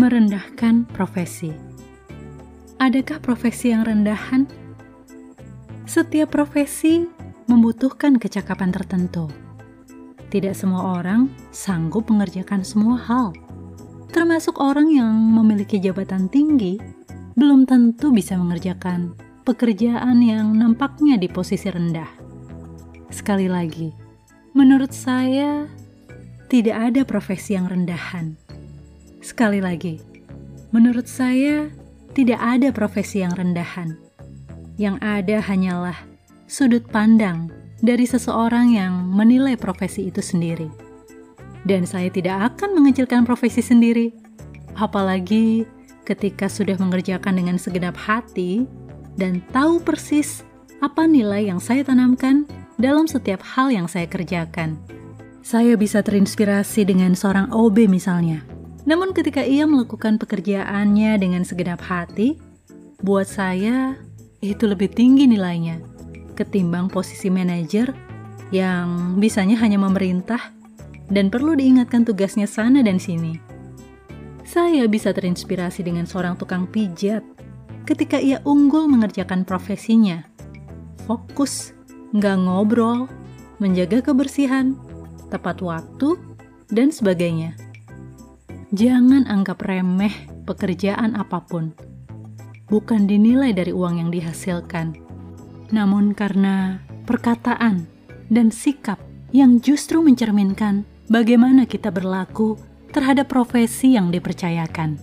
Merendahkan profesi. Adakah profesi yang rendahan? Setiap profesi membutuhkan kecakapan tertentu. Tidak semua orang sanggup mengerjakan semua hal, termasuk orang yang memiliki jabatan tinggi belum tentu bisa mengerjakan pekerjaan yang nampaknya di posisi rendah. Sekali lagi, menurut saya tidak ada profesi yang rendahan. Sekali lagi, menurut saya tidak ada profesi yang rendahan. Yang ada hanyalah sudut pandang dari seseorang yang menilai profesi itu sendiri. Dan saya tidak akan mengecilkan profesi sendiri, apalagi ketika sudah mengerjakan dengan segenap hati dan tahu persis apa nilai yang saya tanamkan dalam setiap hal yang saya kerjakan. Saya bisa terinspirasi dengan seorang OB misalnya. Namun ketika ia melakukan pekerjaannya dengan segenap hati, buat saya itu lebih tinggi nilainya ketimbang posisi manajer yang bisanya hanya memerintah dan perlu diingatkan tugasnya sana dan sini. Saya bisa terinspirasi dengan seorang tukang pijat ketika ia unggul mengerjakan profesinya. Fokus, nggak ngobrol, menjaga kebersihan, tepat waktu, dan sebagainya. Jangan anggap remeh pekerjaan apa pun. Bukan dinilai dari uang yang dihasilkan, namun karena perkataan dan sikap yang justru mencerminkan bagaimana kita berlaku terhadap profesi yang dipercayakan.